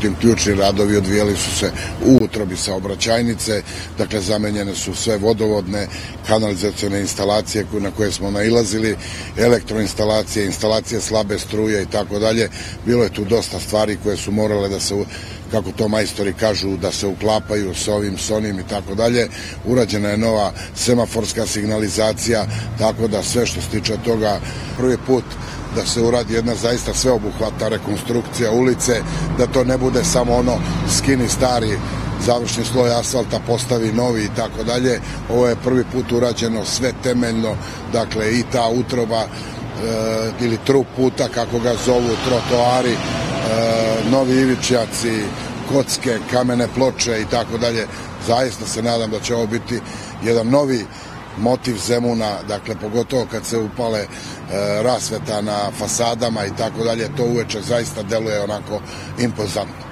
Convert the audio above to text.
Tim ključni radovi odvijali su se u utrobi saobraćajnice, dakle zamenjene su sve vodovodne, kanalizacione instalacije na koje smo nailazili, elektroinstalacije, instalacije slabe struje i tako dalje. Bilo je tu dosta stvari koje su morale da se kako to majstori kažu, da se uklapaju s ovim, s onim i tako dalje. Urađena je nova semaforska signalizacija, tako da sve što se tiče toga, prvi put da se uradi jedna zaista sveobuhvatna rekonstrukcija ulice, da to ne bude samo ono skini stari završni sloj asfalta postavi novi i tako dalje. Ovo je prvi put urađeno sve temeljno, dakle i ta utroba e, ili trup puta kako ga zovu trotoari, e, novi ivičjaci, kocke, kamene ploče i tako dalje. Zaista se nadam da će ovo biti jedan novi motiv Zemuna, dakle pogotovo kad se upale e, rasveta na fasadama i tako dalje, to uveče zaista deluje onako impozantno.